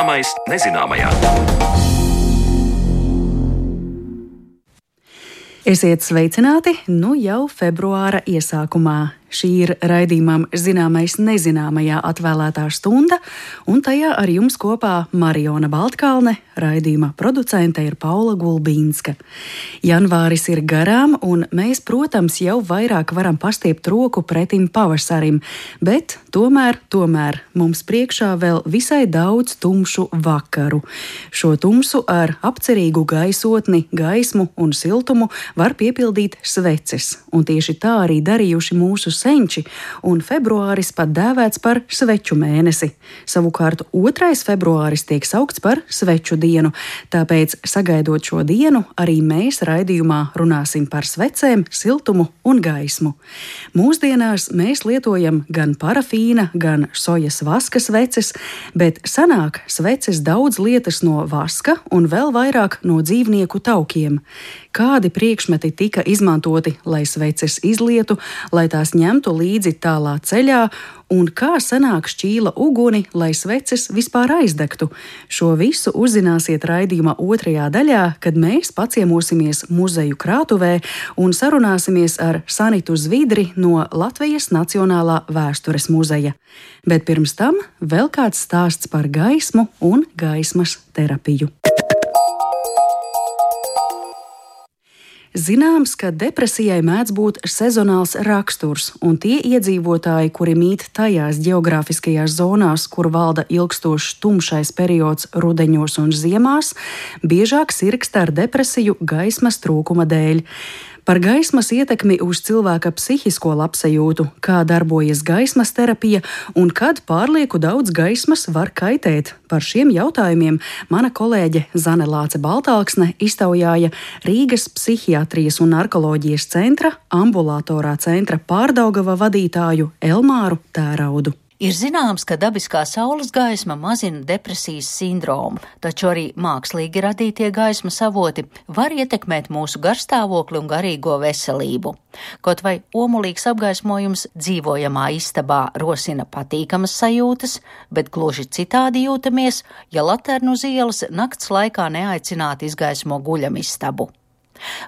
Zināmais nezināmajā. Esiet sveicināti nu jau februāra iesākumā. Šī ir raidījumam zināmais nezināmajā atvēlētā stunda, un tajā ar jums kopā Mariona Baltkalne, raidījuma producente ir Paula Gulbīnska. Janvāris ir garām, un mēs, protams, jau vairāk varam pastiept roku pretim pavasarim, bet tomēr, tomēr mums priekšā vēl visai daudz tumšu vakaru. Šo tumsu ar apcerīgu gaisotni, gaismu un siltumu var piepildīt sveces, un tieši tā arī darījuši mūsu senči, un februāris pat dēvēts par sveču mēnesi. Savukārt 2. februāris tiek saukts par sveču dienu, tāpēc sagaidot šo dienu, arī mēs raidījumā runāsim par svecēm, siltumu un gaismu. Mūsdienās mēs lietojam gan parafīna, gan sojas vaska sveces, bet sanāk sveces daudz lietas no vaska un vēl vairāk no dzīvnieku taukiem. Kādi priekšmeti tika izmantoti, lai sveces izlietu, lai tās ņemtu līdzi tālā ceļā, un kā sanāk šķīla uguni, lai sveces vispār aizdegtu. Šo visu uzzināsiet raidījuma otrajā daļā, kad mēs paciemosimies muzeju krātuvē un sarunāsimies ar Sanitu Zvidri no Latvijas Nacionālā vēstures muzeja. Bet pirms tam vēl kāds stāsts par gaismu un gaismas terapiju. Zināms, ka depresijai mēdz būt sezonāls raksturs, un tie iedzīvotāji, kuri mīt tajās geogrāfiskajās zonās, kur valda ilgstošs tumšais periods rudeņos un ziemās, biežāk sirgsta ar depresiju gaismas trūkuma dēļ par gaismas ietekmi uz cilvēka psihisko labsajūtu, kā darbojas gaismas terapija un kad pārlieku daudz gaismas var kaitēt. Par šiem jautājumiem mana kolēģe Zane Lāce Baltāksne iztaujāja Rīgas psihiatrijas un narkoloģijas centra ambulatorā centra pārdaugava vadītāju Elmāru Tēraudu. Ir zināms, ka dabiskā saules gaisma mazina depresijas sindromu, taču arī mākslīgi radītie gaismas avoti var ietekmēt mūsu garstāvokli un garīgo veselību. Kaut vai omulīgs apgaismojums dzīvojamā istabā rosina patīkamas sajūtas, bet gluži citādi jūtamies, ja laternu uz ielas nakts laikā neaicinātu izgaismo guļamistabu.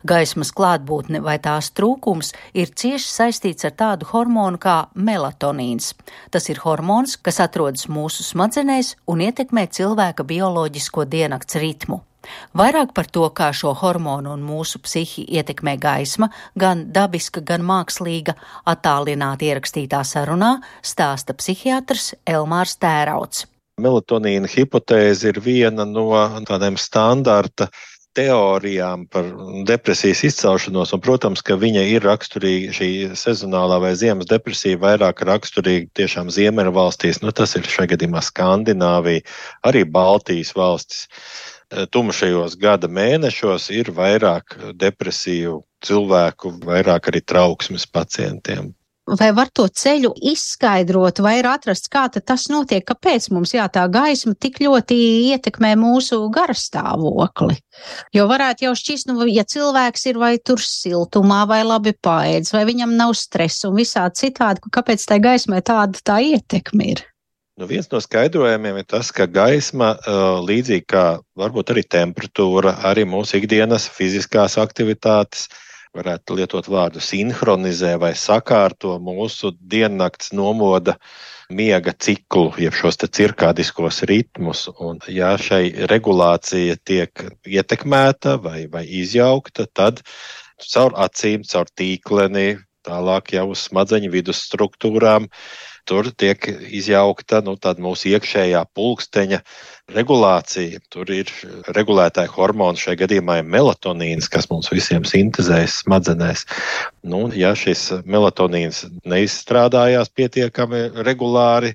Gaismas klātbūtne vai tās trūkums ir cieši saistīts ar tādu hormonu kā melatonīns. Tas ir hormons, kas atrodas mūsu smadzenēs un ietekmē cilvēka bioloģisko diennakts ritmu. Vairāk par to, kā šo hormonu un mūsu psihi ietekmē gaisma, gan dabiska, gan mākslīga, attālināti ierakstītā sarunā, stāsta psihiatrs Elmārs Tērauts. Melatonīna hipotēze ir viena no tādiem standarta teorijām par depresijas izcelšanos, un, protams, ka viņa ir raksturīga šī sezonālā vai ziemas depresija, vairāk raksturīga tiešām Ziemeļvalstīs, nu tas ir šajā gadījumā Skandināvija, arī Baltijas valstis. Tumšajos gada mēnešos ir vairāk depresiju cilvēku, vairāk arī trauksmes pacientiem vai var to ceļu izskaidrot, vai ir atrasts, kā tas notiek, kāpēc mums jā, tā gaisma tik ļoti ietekmē mūsu garastāvokli. Jo varētu jau šķist, nu, ja cilvēks ir vai tur siltumā, vai labi paēdis, vai viņam nav stresa un visādi citādi, kāpēc tai gaismai tāda tā ietekme ir. Nu, viens no skaidrojumiem ir tas, ka gaisma, līdzīgi kā varbūt arī temperatūra, arī mūsu ikdienas fiziskās aktivitātes, varētu lietot vārdu sinhronizē vai sakārto mūsu diennakts nomoda miega ciklu, jeb šos cirkādiskos ritmus. Un, ja šai regulācija tiek ietekmēta vai, vai izjaukta, tad caur acīm, caur tīkleni, tālāk jau uz smadzeņu vidus struktūrām Tur tiek izjaukta nu, mūsu iekšējā pulksteņa regulācija. Tur ir regulētāji hormoni, šajā gadījumā ir melatonīns, kas mums visiem sintēzējas smadzenēs. Nu, ja šis melatonīns neizstrādājās pietiekami regulāri,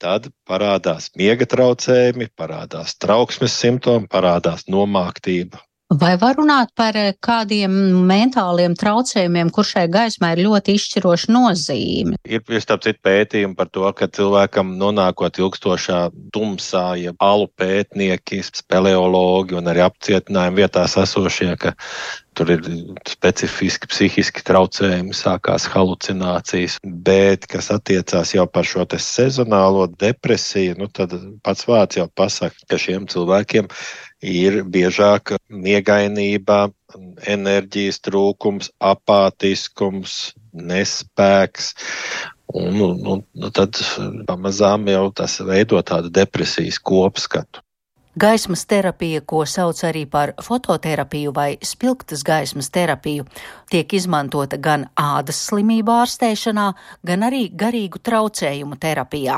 tad parādās miega traucējumi, parādās trauksmes simptomi, parādās nomāktība. Vai var runāt par eh, kādiem mentāliem traucējumiem, kur šai gaismai ir ļoti izšķiroša nozīme? Ir citu pētījumi par to, ka cilvēkam nonākot ilgstošā tumsā, ja alu pētnieki, speleologi un arī apcietinājumi vietās esošie, ka tur ir specifiski psihiski traucējumi, sākās halucinācijas, bet kas attiecās jau par šo sezonālo depresiju, nu tad pats vārds jau pasaka, ka šiem cilvēkiem ir biežāk miegainība, enerģijas trūkums, apātiskums, nespēks. Un, un, un tad pamazām jau tas veido tādu depresijas kopskatu. Gaismas terapija, ko sauc arī par fototerapiju vai spilgtas gaismas terapiju, tiek izmantota gan ādas slimību ārstēšanā, gan arī garīgu traucējumu terapijā.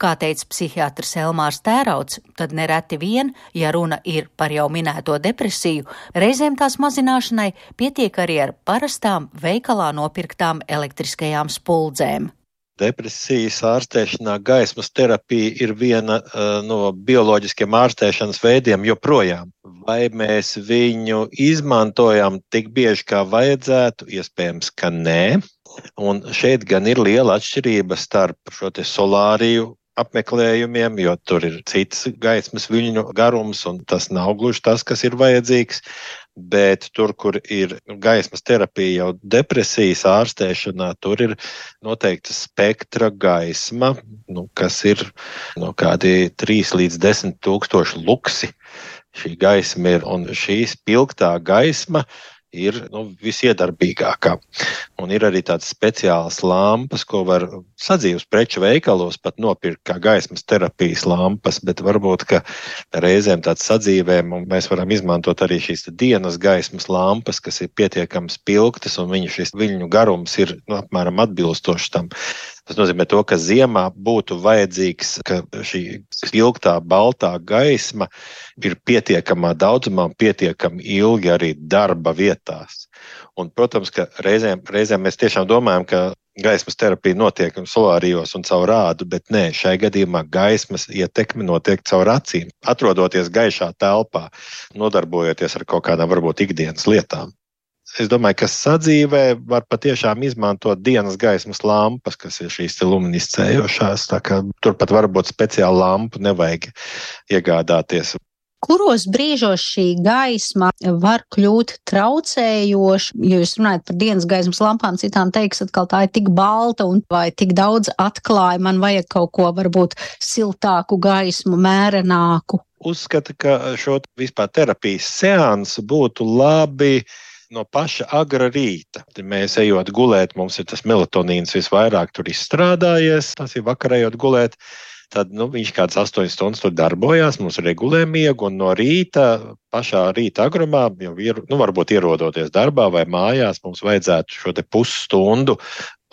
Kā teica psihiatrs Elmārs Tērauds, tad nereti vien, ja runa ir par jau minēto depresiju, reizēm tās mazināšanai pietiek arī ar parastām veikalā nopirktām elektriskajām spuldzēm. Depresijas ārstēšanā gaismas terapija ir viena uh, no bioloģiskiem ārstēšanas veidiem joprojām. Vai mēs viņu izmantojam tik bieži, kā vajadzētu? Iespējams, ka nē. Un šeit gan ir liela atšķirība starp šo solāriju apmeklējumiem, jo tur ir cits gaismas viļņu garums, un tas nav gluži tas, kas ir vajadzīgs. Bet tur, kur ir gaismas terapija jau depresijas ārstēšanā, tur ir noteikta spektra gaisma, nu, kas ir no kādi 3 līdz 10 tūkstoši luksi. Šī gaisma ir, un šī spilgtā gaisma ir nu, visiedarbīgākā. Un ir arī tādas speciālas lampas, ko var sadzīves preču veikalos pat nopirkt kā gaismas terapijas lampas, bet varbūt, reizēm tāds sadzīvēm mēs varam izmantot arī šīs dienas gaismas lampas, kas ir pietiekami spilgtas un viņu šis viļņu garums ir nu, apmēram atbilstošs tam. Tas nozīmē, to, ka ziemā būtu vajadzīgs, ka šī spilgtā, baltā gaisma ir pietiekamā daudzumā, pietiekami ilgi arī darba vietās. Un, protams, ka reizēm, reizēm mēs tiešām domājam, ka gaismas terapija notiek solārijos un caur rādu, bet nē, šai gadījumā gaismas ietekme notiek caur acīm. Atrodoties gaišā telpā, nodarbojoties ar kaut kādām varbūt ikdienas lietām es domāju, ka sadzīvē var patiešām izmantot dienas gaismas lampas, kas ir šīs luminiscējošās. Turpat varbūt speciālu lampu nevajag iegādāties. Kuros brīžos šī gaisma var kļūt traucējoša? Ja jūs runājat par dienas gaismas lampām, citām teiks, ka tā ir tik balta un vai tik daudz atklāja, man vajag kaut ko varbūt siltāku gaismu, mērenāku. Uzskata, ka šo vispār terapijas seansu būtu labi uh, no paša agra rīta. Mēs ejot gulēt, mums ir tas melatonīns visvairāk tur izstrādājies, tas ir vakarējot gulēt. Tad nu, viņš kādas astoņas stundas tur darbojās, mums regulē miegu, un no rīta, pašā rīta agrumā, jau ir, nu, varbūt ierodoties darbā vai mājās, mums vajadzētu šo pusstundu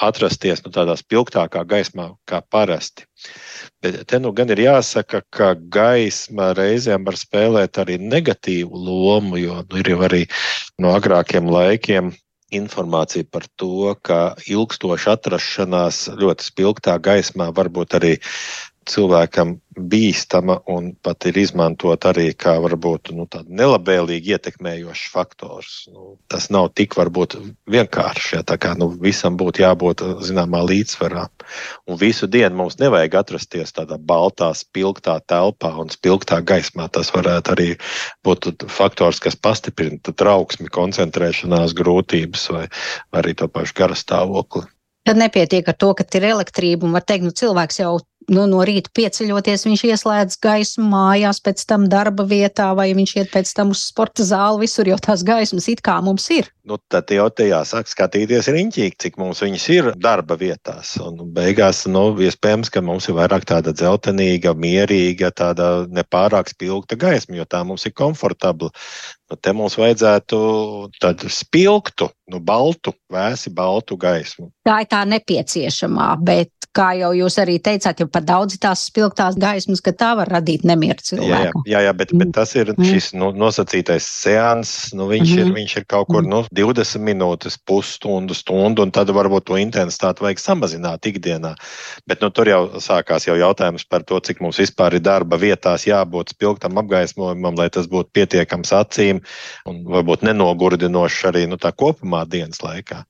atrasties nu, tādā spilgtākā gaismā kā parasti. Bet te nu gan ir jāsaka, ka gaisma reizēm var spēlēt arī negatīvu lomu, jo nu, ir jau arī no agrākiem laikiem informācija par to, ka ilgstoša atrašanās ļoti spilgtā gaismā var būt arī cilvēkam bīstama un pat ir izmantot arī kā varbūt nu, nelabvēlīgi ietekmējošs faktors. Nu, tas nav tik varbūt vienkārši, ja tā kā nu, visam būtu jābūt zināmā līdzsvarā. Un visu dienu mums nevajag atrasties tādā baltā, spilgtā telpā un spilgtā gaismā. Tas varētu arī būt faktors, kas pastiprina trauksmi, koncentrēšanās grūtības vai, arī to pašu garastāvokli. Tad nepietiek ar to, ka ir elektrība un var teikt, nu cilvēks jau nu, no rīta pieceļoties, viņš ieslēdz gaismu mājās, pēc tam darba vietā, vai viņš iet pēc tam uz sporta zāli, visur jau tās gaismas it kā mums ir. Nu, tad jau te jāsāk skatīties riņķīgi, cik mums viņas ir darba vietās. Un beigās, nu, iespējams, ka mums ir vairāk tāda dzeltenīga, mierīga, tāda nepārāk spilgta gaisma, jo tā mums ir komfortabla. Nu, te mums vajadzētu tādu spilgtu, nu, baltu, vēsi baltu gaismu. Tā ir tā nepieciešamā, bet, kā jau jūs arī teicāt, ja par daudz tās spilgtās gaismas, ka tā var radīt nemieru cilvēku. Jā, jā, jā bet, bet tas ir mm. šis nu, nosacītais seans, nu, viņš, mm -hmm. ir, mhm. viņš ir kaut kur nu, 20 minūtes, pusstundu, stundu, un tad varbūt to intensitāti vajag samazināt ikdienā. Bet nu, tur jau sākās jau jautājums par to, cik mums vispār ir darba vietās jābūt spilgtam apgaismojumam, lai tas būtu pietiekams acīm un varbūt nenogurdinošs arī nu, kopumā dienas laikā.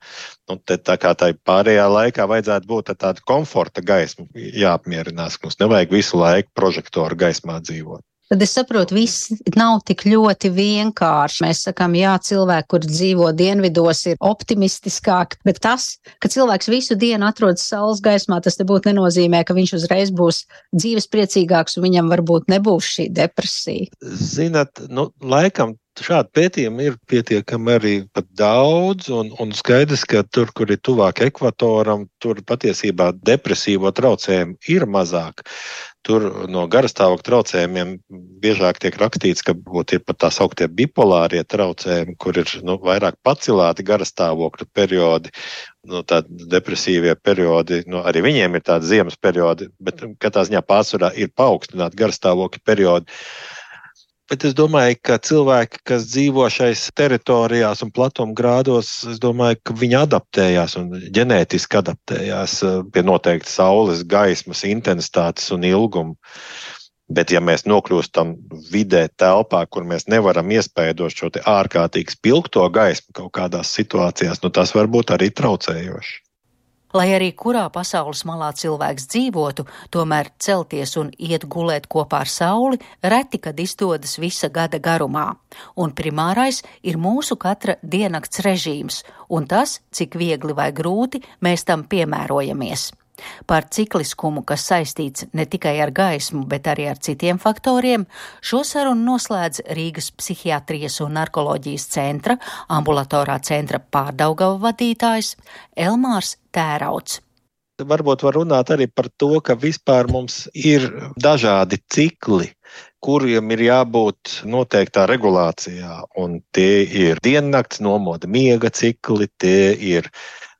Nu, te, tā kā tā pārējā laikā vajadzētu būt tāda komforta gaisma, jāapmierinās, ka mums nevajag visu laiku prožektoru gaismā dzīvot. Tad es saprotu, viss nav tik ļoti vienkārši. Mēs sakām, jā, cilvēki, kur dzīvo dienvidos, ir optimistiskāki, bet tas, ka cilvēks visu dienu atrodas saules gaismā, tas nebūtu nenozīmē, ka viņš uzreiz būs dzīves priecīgāks un viņam varbūt nebūs šī depresija. Zinat, nu, laikam Šādu pētījumu ir pietiekami arī daudz, un, un skaidrs, ka tur, kur ir tuvāk ekvatoram, tur patiesībā depresīvo traucējumu ir mazāk. Tur no garastāvokļa traucējumiem biežāk tiek rakstīts, ka būt, ir pat tā sauktie bipolārie traucējumi, kur ir nu, vairāk pacelāti garastāvokļa periodi, nu, tādi depresīvie periodi. Nu, arī viņiem ir tādi ziemas periodi, bet katrā ziņā pārsvarā ir paaugstināti garastāvokļa periodi. Bet es domāju, ka cilvēki, kas dzīvo šais teritorijās un platumgrādos, es domāju, ka viņi adaptējās un ģenētiski adaptējās eh, pie noteikti saules gaismas intensitātes un ilguma. Bet, ja mēs nokļūstam vidē, telpā, kur mēs nevaram iespējot šo ārkārtīgi spilgto gaismu kaut kādās situācijās, nu, tas var būt arī traucējoši. Lai arī kurā pasaules malā cilvēks dzīvotu, tomēr celties un iet gulēt kopā ar sauli reti, kad izdodas visa gada garumā. Un primārais ir mūsu katra diennakts režīms un tas, cik viegli vai grūti mēs tam piemērojamies. Par cikliskumu, kas saistīts ne tikai ar gaismu, bet arī ar citiem faktoriem, šo sarunu noslēdz Rīgas psihiatrijas un narkoloģijas centra ambulatorā centra pārdaugava vadītājs Elmārs Tērauts. Varbūt var runāt arī par to, ka vispār mums ir dažādi cikli, kuriem ir jābūt noteiktā regulācijā. Un tie ir diennakts nomoda miega cikli, tie ir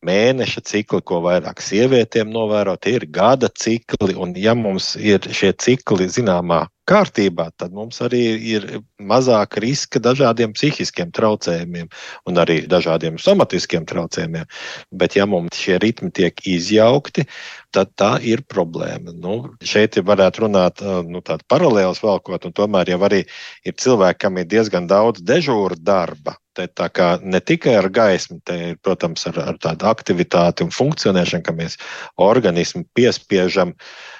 mēneša cikli, ko vairāk sievietēm novēro, tie ir gada cikli. Un, ja mums ir šie cikli zināmā kārtībā, tad mums arī ir mazāk riska dažādiem psihiskiem traucējumiem un arī dažādiem somatiskiem traucējumiem. Bet, ja mums šie ritmi tiek izjaukti, tad tā ir problēma. Nu, šeit varētu runāt nu, tādu paralēlus valkot, un tomēr jau arī ir cilvēki, kam ir diezgan daudz dežūra darba. Te tā kā ne tikai ar gaismu, te ir, protams, ar, ar tādu aktivitāti un funkcionēšanu, ka mēs organismu piespiežam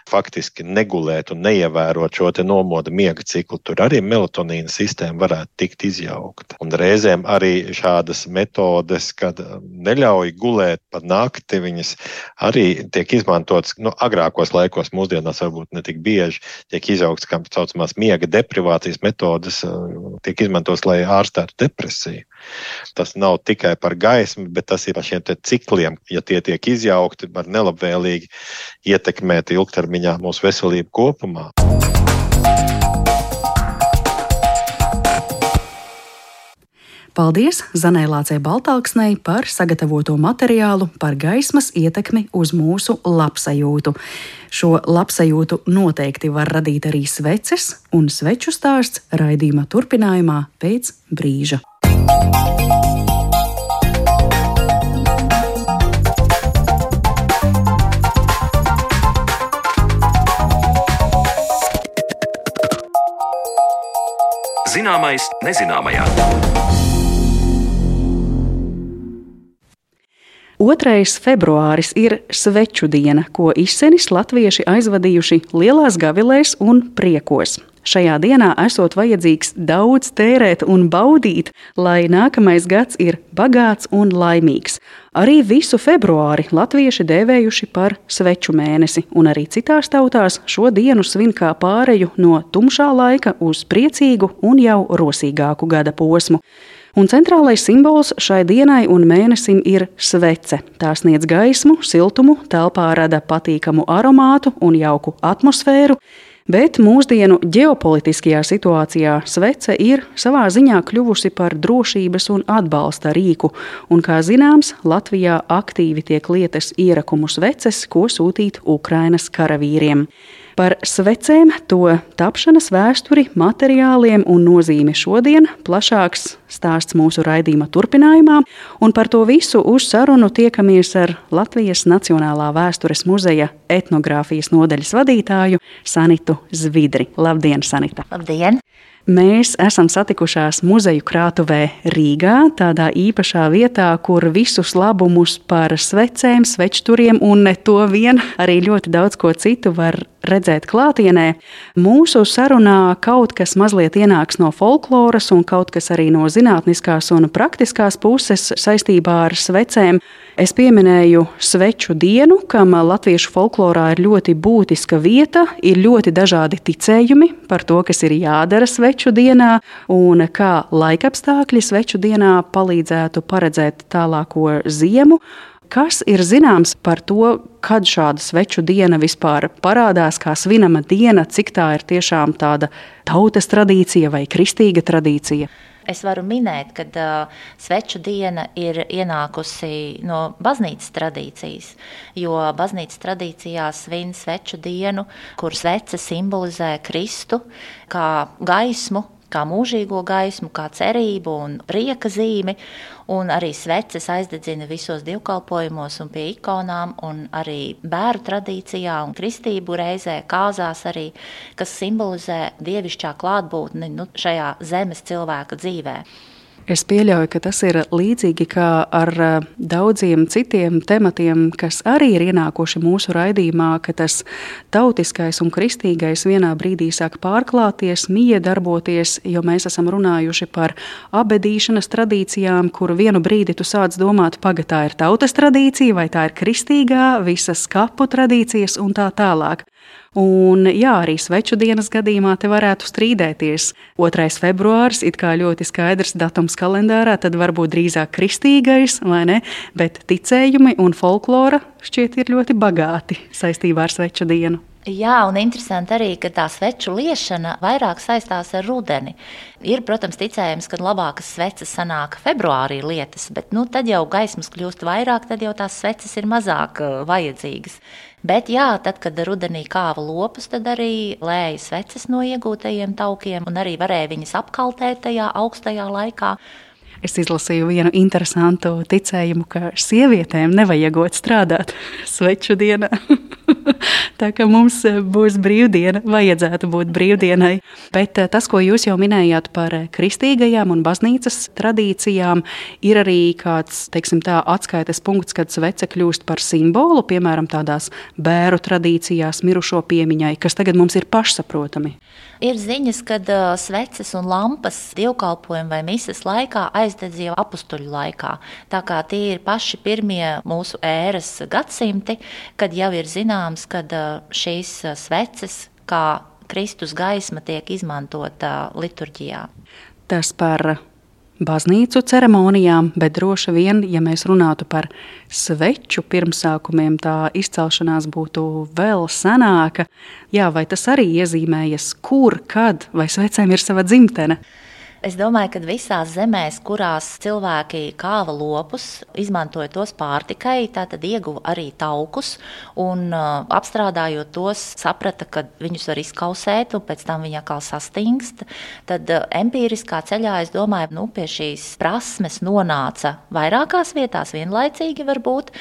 faktiski negulēt un neievērot šo nomoda miega ciklu. Tur arī melatonīna sistēma varētu tikt izjaukta. Un reizēm arī šādas metodes, kad neļauj gulēt pa nakti, viņas arī tiek izmantotas nu, agrākos laikos, mūsdienās varbūt ne tik bieži, tiek izjauktas kā tā saucamās miega deprivācijas metodes, tiek izmantotas, lai ārstētu depresiju. Tas nav tikai par gaismu, bet tas ir par šiem cikliem. Ja tie tiek izjaukti, var nelabvēlīgi ietekmēt ilgtermiņā mūsu veselību kopumā. Paldies Zanē Lācei Baltāksnei par sagatavoto materiālu par gaismas ietekmi uz mūsu labsajūtu. Šo labsajūtu noteikti var radīt arī sveces, un sveču stāsts raidījuma turpinājumā pēc brīža. Zināmais nezināmajā. 2. februāris ir sveču diena, ko izsenis latvieši aizvadījuši lielās gavilēs un priekos. Šajā dienā esot vajadzīgs daudz tērēt un baudīt, lai nākamais gads ir bagāts un laimīgs. Arī visu februāri latvieši dēvējuši par sveču mēnesi, un arī citās tautās šo dienu svin kā pāreju no tumšā laika uz priecīgu un jau rosīgāku gada posmu. Un centrālais simbols šai dienai un mēnesim ir svece. Tā sniedz gaismu, siltumu, telpā rada patīkamu aromātu un jauku atmosfēru. Bet mūsdienu ģeopolitiskajā situācijā svece ir savā ziņā kļuvusi par drošības un atbalsta rīku, un, kā zināms, Latvijā aktīvi tiek lietas ierakumu sveces, ko sūtīt Ukrainas karavīriem. Par svecēm, to tapšanas vēsturi, materiāliem un nozīmi šodien plašāks stāsts mūsu raidījuma turpinājumā, un par to visu uz sarunu tiekamies ar Latvijas Nacionālā vēstures muzeja etnogrāfijas nodaļas vadītāju Sanitu Zvidri. Labdien, Sanita! Labdien! Mēs esam satikušās muzeju krātuvē Rīgā, tādā īpašā vietā, kur visus labumus par svecēm, svečturiem un ne to vien, arī ļoti daudz ko citu var redzēt klātienē. Mūsu sarunā kaut kas mazliet ienāks no folkloras un kaut kas arī no zinātniskās un praktiskās puses saistībā ar svecēm. Es pieminēju sveču dienu, kam latviešu folklorā ir ļoti būtiska vieta, ir ļoti dažādi ticējumi par to, kas ir jādara sveču dienā, un kā laikapstākļi sveču dienā palīdzētu paredzēt tālāko ziemu. Kas ir zināms par to, kad šāda sveču diena vispār parādās, kā svinama diena, cik tā ir tiešām tāda tautas tradīcija vai kristīga tradīcija? Es varu minēt, ka uh, sveču diena ir ienākusi no baznīcas tradīcijas, jo baznīcas tradīcijā svin sveču dienu, kur svece simbolizē Kristu kā gaismu, kā mūžīgo gaismu, kā cerību un prieka zīmi. Un arī sveces aizdedzina visos dievkalpojumos un pie ikonām, un arī bērnu tradīcijā un kristību reizē kāzās arī, kas simbolizē dievišķā klātbūtni nu, šajā zemes cilvēka dzīvēm. Es pieļauju, ka tas ir līdzīgi kā ar eh, daudziem citiem tematiem, kas arī ir ienākuši mūsu raidījumā, ka tas tautiskais un kristīgais vienā brīdī sāk pārklāties, miedarboties, jo mēs esam runājuši par abedīšanas tradīcijām, kur vienu brīdi tu sāc domāt, paga tā ir tautas tradīcija vai tā ir kristīgā, visas kapu tradīcijas un tā tālāk. Un, jā, arī sveču dienas gadījumā te varētu strīdēties. 2. februāris ir ļoti skaidrs datums kalendārā, tad varbūt drīzāk kristīgais, vai ne? Bet ticējumi un folklora šķiet ir ļoti bagāti saistībā ar sveču dienu. Jā, un interesanti arī, ka tā sveču liešana vairāk saistās ar rudeni. Ir, protams, ticējums, ka labākas sveces sanāk februārī lietas, bet nu, tad jau gaismas kļūst vairāk, tad jau tās sveces ir mazāk uh, vajadzīgas. Bet, jā, tad, kad rudenī kāva lopus, tad arī lēja sveces no iegūtajiem taukiem, un arī varēja viņas apkaltēt tajā augstajā laikā. Es izlasīju vienu interesantu ticējumu, ka sievietēm nevajagot strādāt sveču dienā. Tā kā mums būs brīvdiena, vajadzētu būt brīvdienai. Bet eh, tas, ko jūs jau minējāt par kristīgajām un baznīcas tradīcijām, ir arī kāds teiksim, tā, atskaites punkts, kad svece kļūst par simbolu, piemēram, tādās bēru tradīcijās, mirušo piemiņai, kas tagad mums ir pašsaprotami. Ir ziņas, ka uh, sveces un lampas dievkalpojuma vai misijas laikā aizdedz jau apstuļu laikā. Tā kā tie ir paši pirmie mūsu ēras gadsimti, kad jau ir zināms, ka šīs sveces kā Kristus gaisma tiek izmantota liturģijā. Tas par baznīcu ceremonijām, bet droši vien, ja mēs runātu par sveču pirmsākumiem, tā izcelšanās būtu vēl senāka. Jā, vai tas arī iezīmējas, kur, kad, vai svecēm ir sava dzimtene? Es domāju, ka visās zemēs, kurās cilvēki kāva lopus, izmantoja tos pārtikai, tad ieguva arī taukus. Un, uh, apstrādājot tos, saprata, ka viņus var izkausēt, un pēc tam viņi atkal sastingst. Tad uh, empiriskā ceļā, es domāju, nu, pie šīs prasmes nonāca vairākās vietās vienlaicīgi varbūt.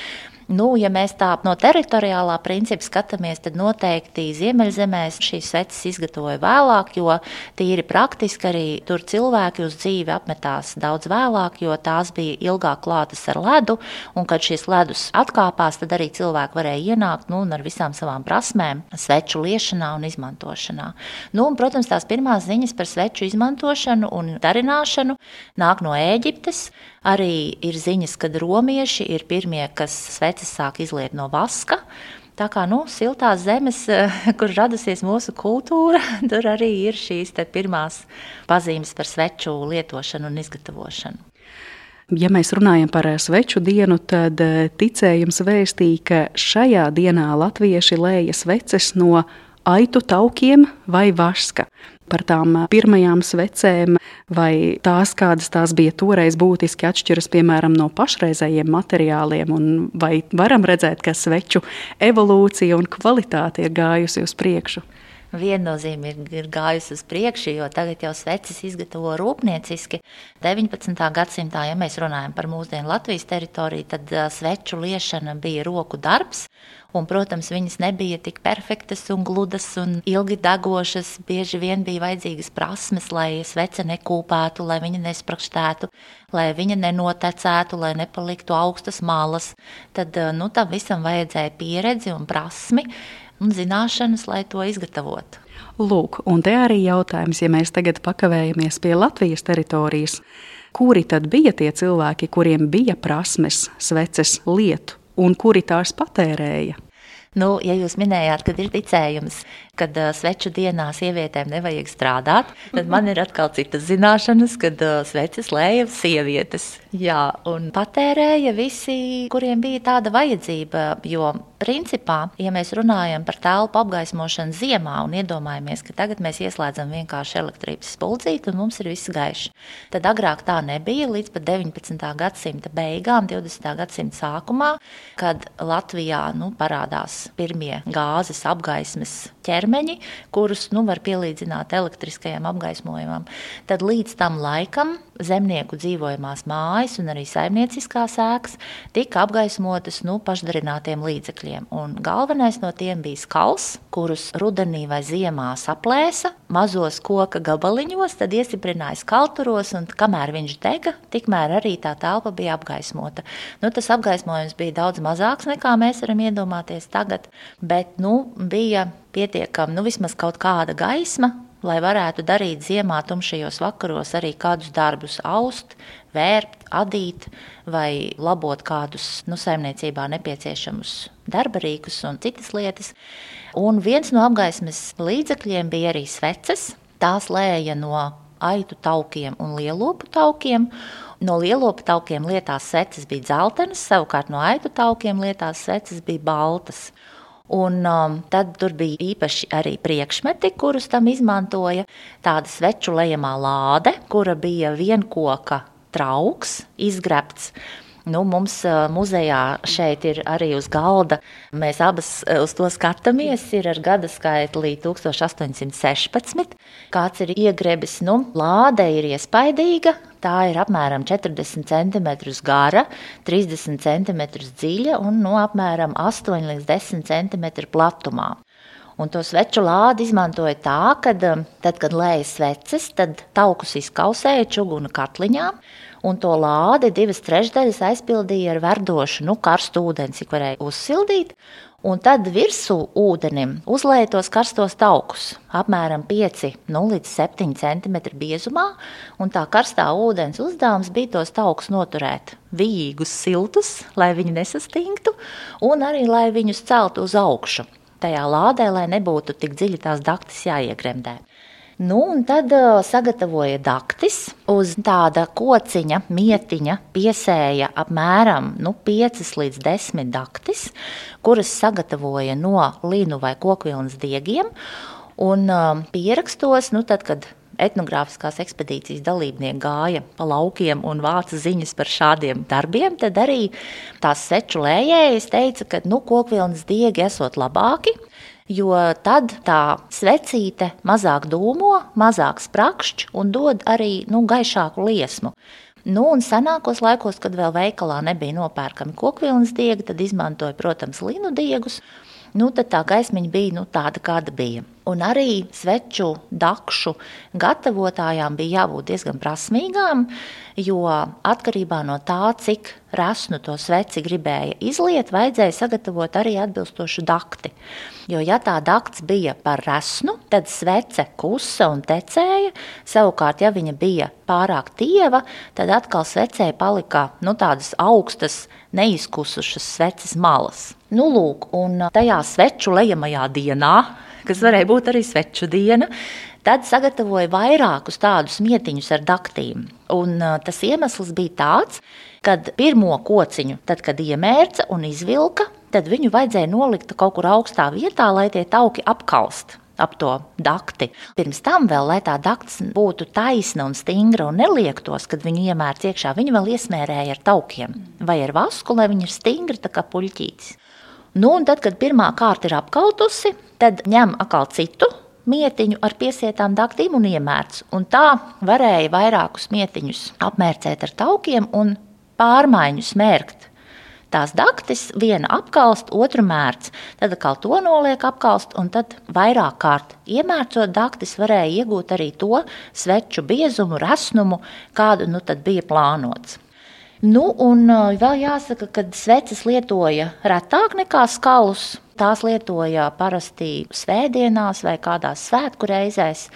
Nu, ja mēs tā no teritoriālā principa skatāmies, tad noteikti Ziemeļzemēs šīs sveces izgatavoja vēlāk, jo tīri praktiski arī tur cilvēki uz dzīvi apmetās daudz vēlāk, jo tās bija ilgāk klātas ar ledu, un kad šīs ledus atkāpās, tad arī cilvēki varēja ienākt nu, ar visām savām prasmēm, sveču liešanā un izmantošanā. Nu, un, protams, tās pirmās ziņas par sveču izmantošanu un darināšanu nāk no Ēģiptes. Arī ir ziņas, ka romieši ir pirmie, kas sveces sāk izliet no vaska. Tā kā nu, siltās zemes, kur radusies mūsu kultūra, tur arī ir šīs pirmās pazīmes par sveču lietošanu un izgatavošanu. Ja mēs runājam par sveču dienu, tad eh, ticējums vēstīja, ka šajā dienā latvieši lēja sveces no aitu taukiem vai vaska. Par tām pirmajām svecēm, vai tās, kādas tās bija toreiz, būtiski atšķiras piemēram no pašreizējiem materiāliem, un vai varam redzēt, ka sveču evolūcija un kvalitāte ir gājusi uz priekšu viennozīmīgi ir gājusi uz priekšu, jo tagad jau sveces izgatavo rūpnieciski. 19. gadsimtā, ja mēs runājam par mūsdienu Latvijas teritoriju, tad sveču liešana bija roku darbs. Un, protams, viņas nebija tik perfektas un gludas un ilgi degošas. Bieži vien bija vajadzīgas prasmes, lai svece nekūpētu, lai viņa nesprakštētu, lai viņa nenotecētu, lai nepaliktu augstas malas. Tad nu, tam visam vajadzēja pieredzi un prasmi un zināšanas, lai to izgatavotu. Lūk, un te arī jautājums, ja mēs tagad pakavējamies pie Latvijas teritorijas, kuri tad bija tie cilvēki, kuriem bija prasmes, sveces lietu, un kuri tās patērēja? Nu, ja jūs minējāt, ka ir ticējums, ka uh, sveču dienā sievietēm nevajag strādāt, tad man ir atkal citas zināšanas, kad uh, sveces lēja sievietes. Jā, un patērēja visi, kuriem bija tāda vajadzība. Jo, principā, ja mēs runājam par telpu apgaismošanu ziemā un iedomājamies, ka tagad mēs ieslēdzam vienkārši elektrības spuldzīti un mums ir viss gaišs, tad agrāk tā nebija līdz pat 19. gadsimta beigām, 20. gadsimta sākumā, kad Latvijā nu, parādās pirmie gāzes apgaismes ķermeņi, kurus nu, var pielīdzināt elektriskajam apgaismojumam. Tad līdz tam laikam zemnieku dzīvojamās mājas un arī saimnieciskās ēkas tika apgaismotas nu, pašdarinātiem līdzekļiem. Un galvenais no tiem bija skals, kurus rudenī vai ziemā saplēsa mazos koka gabaliņos, tad iestiprināja skalturos, un kamēr viņš dega, tikmēr arī tā telpa bija apgaismota. Nu, tas apgaismojums bija daudz mazāks nekā mēs varam iedomāties tagad, bet nu, bija pietiekami nu, vismaz kaut kāda gaisma, lai varētu darīt ziemā tumšajos vakaros arī kādus darbus, aust, vērpt, adīt vai labot kādus nu, saimniecībā nepieciešamus darba rīkus un citas lietas. Un viens no apgaismes līdzekļiem bija arī sveces. Tās lēja no aitu taukiem un lielopu taukiem. No lielopu taukiem lietās sveces bija dzeltenas, savukārt no aitu taukiem lietās sveces bija baltas. Un, um, tad tur bija īpaši arī priekšmeti, kurus tam izmantoja. Tāda sveču lejamā lāde, kura bija vienkoka trauks, izgrebts. Nu, mums muzejā šeit ir arī uz galda. Mēs abas uz to skatāmies. Ir ar gada skaitli 1816. Kāds ir iegrebis, nu, lāde ir iespaidīga, Tā ir apmēram 40 cm gara, 30 cm dziļa un no apmēram 8 līdz 10 cm platumā. Un to sveču lādi izmantoja tā, ka tad, kad lēja sveces, tad taukus izkausēja čuguna katliņā, un to lādi divas trešdaļas aizpildīja ar verdošu, nu, karstu ūdeni, cik varēja uzsildīt, un tad virsū ūdenim uzlēja tos karstos taukus, apmēram 5 nu, līdz 7 cm biezumā, tā karstā ūdens uzdevums bija tos taukus noturēt vīgus, siltus, lai viņi nesastingtu, un arī lai viņus celtu uz augšu. Tajā lādē, lai nebūtu tik dziļi tās daktis jāiegremdē. Nu, un tad sagatavoja daktis. Uz tāda kociņa, mietiņa piesēja apmēram nu, 5 līdz 10 daktis, kuras sagatavoja no līnu vai kokvilnas diegiem. Un pierakstos, nu, tad, kad etnogrāfiskās ekspedīcijas dalībnieki gāja pa laukiem un vāca ziņas par šādiem darbiem, tad arī tās seču lējējas teica, ka nu, kokvilnas diegi esot labāki, jo tad tā svecīte mazāk dūmo, mazāk sprakšķ un dod arī nu, gaišāku liesmu. Nu, un senākos laikos, kad vēl veikalā nebija nopērkami kokvilnas diegi, tad izmantoja, protams, linu diegus. Nu, tad tā gaismiņa bija nu, tāda, kāda bija. Un arī sveču dakšu gatavotājām bija jābūt diezgan prasmīgām, jo atkarībā no tā, cik rasnu to sveci gribēja izliet, vajadzēja sagatavot arī atbilstošu dakti. Jo, ja tā dakts bija par rasnu, tad svece kusa un tecēja. Savukārt, ja viņa bija pārāk tieva, tad atkal svecē palika nu, tādas augstas, neizkusušas sveces malas. Nu, lūk, un tajā sveču lejamajā dienā kas varēja būt arī sveču diena. Tad sagatavoja vairākus tādus mietiņus ar daktīm. Un, tas iemesls bija tāds, ka pirmo kociņu, tad, kad iemērca un izvilka, tad viņu vajadzēja nolikt kaut kur augstā vietā, lai tie tauki apkalst ap to dakti. Pirms tam, vēl, lai tā dakts būtu taisna un stingra un neliektos, kad viņu iemērts iekšā, viņu vēl iesmērēja ar taukiem vai ar vasku, lai viņi ir stingri kā puļķītis. Nu, un tad, kad pirmā kārta ir apkaltusi, tad ņem atkal citu mietiņu ar piesietām daktīm un iemērts. Un tā varēja vairākus mietiņus apmērcēt ar taukiem un pārmaiņu smērkt tās daktis, viena apkalst, otra mērts. Tad atkal to noliek apkalst, un tad vairāk kārt iemērcot daktis varēja iegūt arī to sveču biezumu, resnumu, kādu nu tad bija plānots. Nu, un uh, vēl jāsaka, ka sveces lietoja retāk nekā skalus. Tās lietoja parasti svētdienās vai kādās svētku reizēs,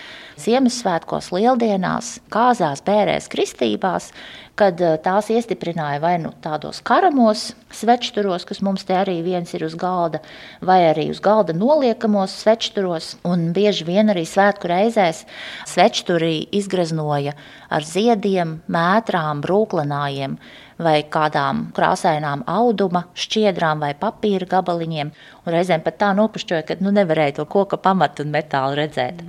Ziemassvētkos, Lieldienās, kāzās, bērēs, kristībās, kad eh, tās iestiprināja vai nu tādos karamos svečturos, kas mums te arī viens ir uz galda, vai arī uz galda noliekamos svečturos, un bieži vien arī svētku reizēs svečturī izgraznoja ar ziediem, mētrām, brūklenājiem vai kādām krāsainām auduma šķiedrām vai papīra gabaliņiem. Reizēm pat tā nopušķoja, ka nu, nevarēja to koka pamatu un metālu redzēt.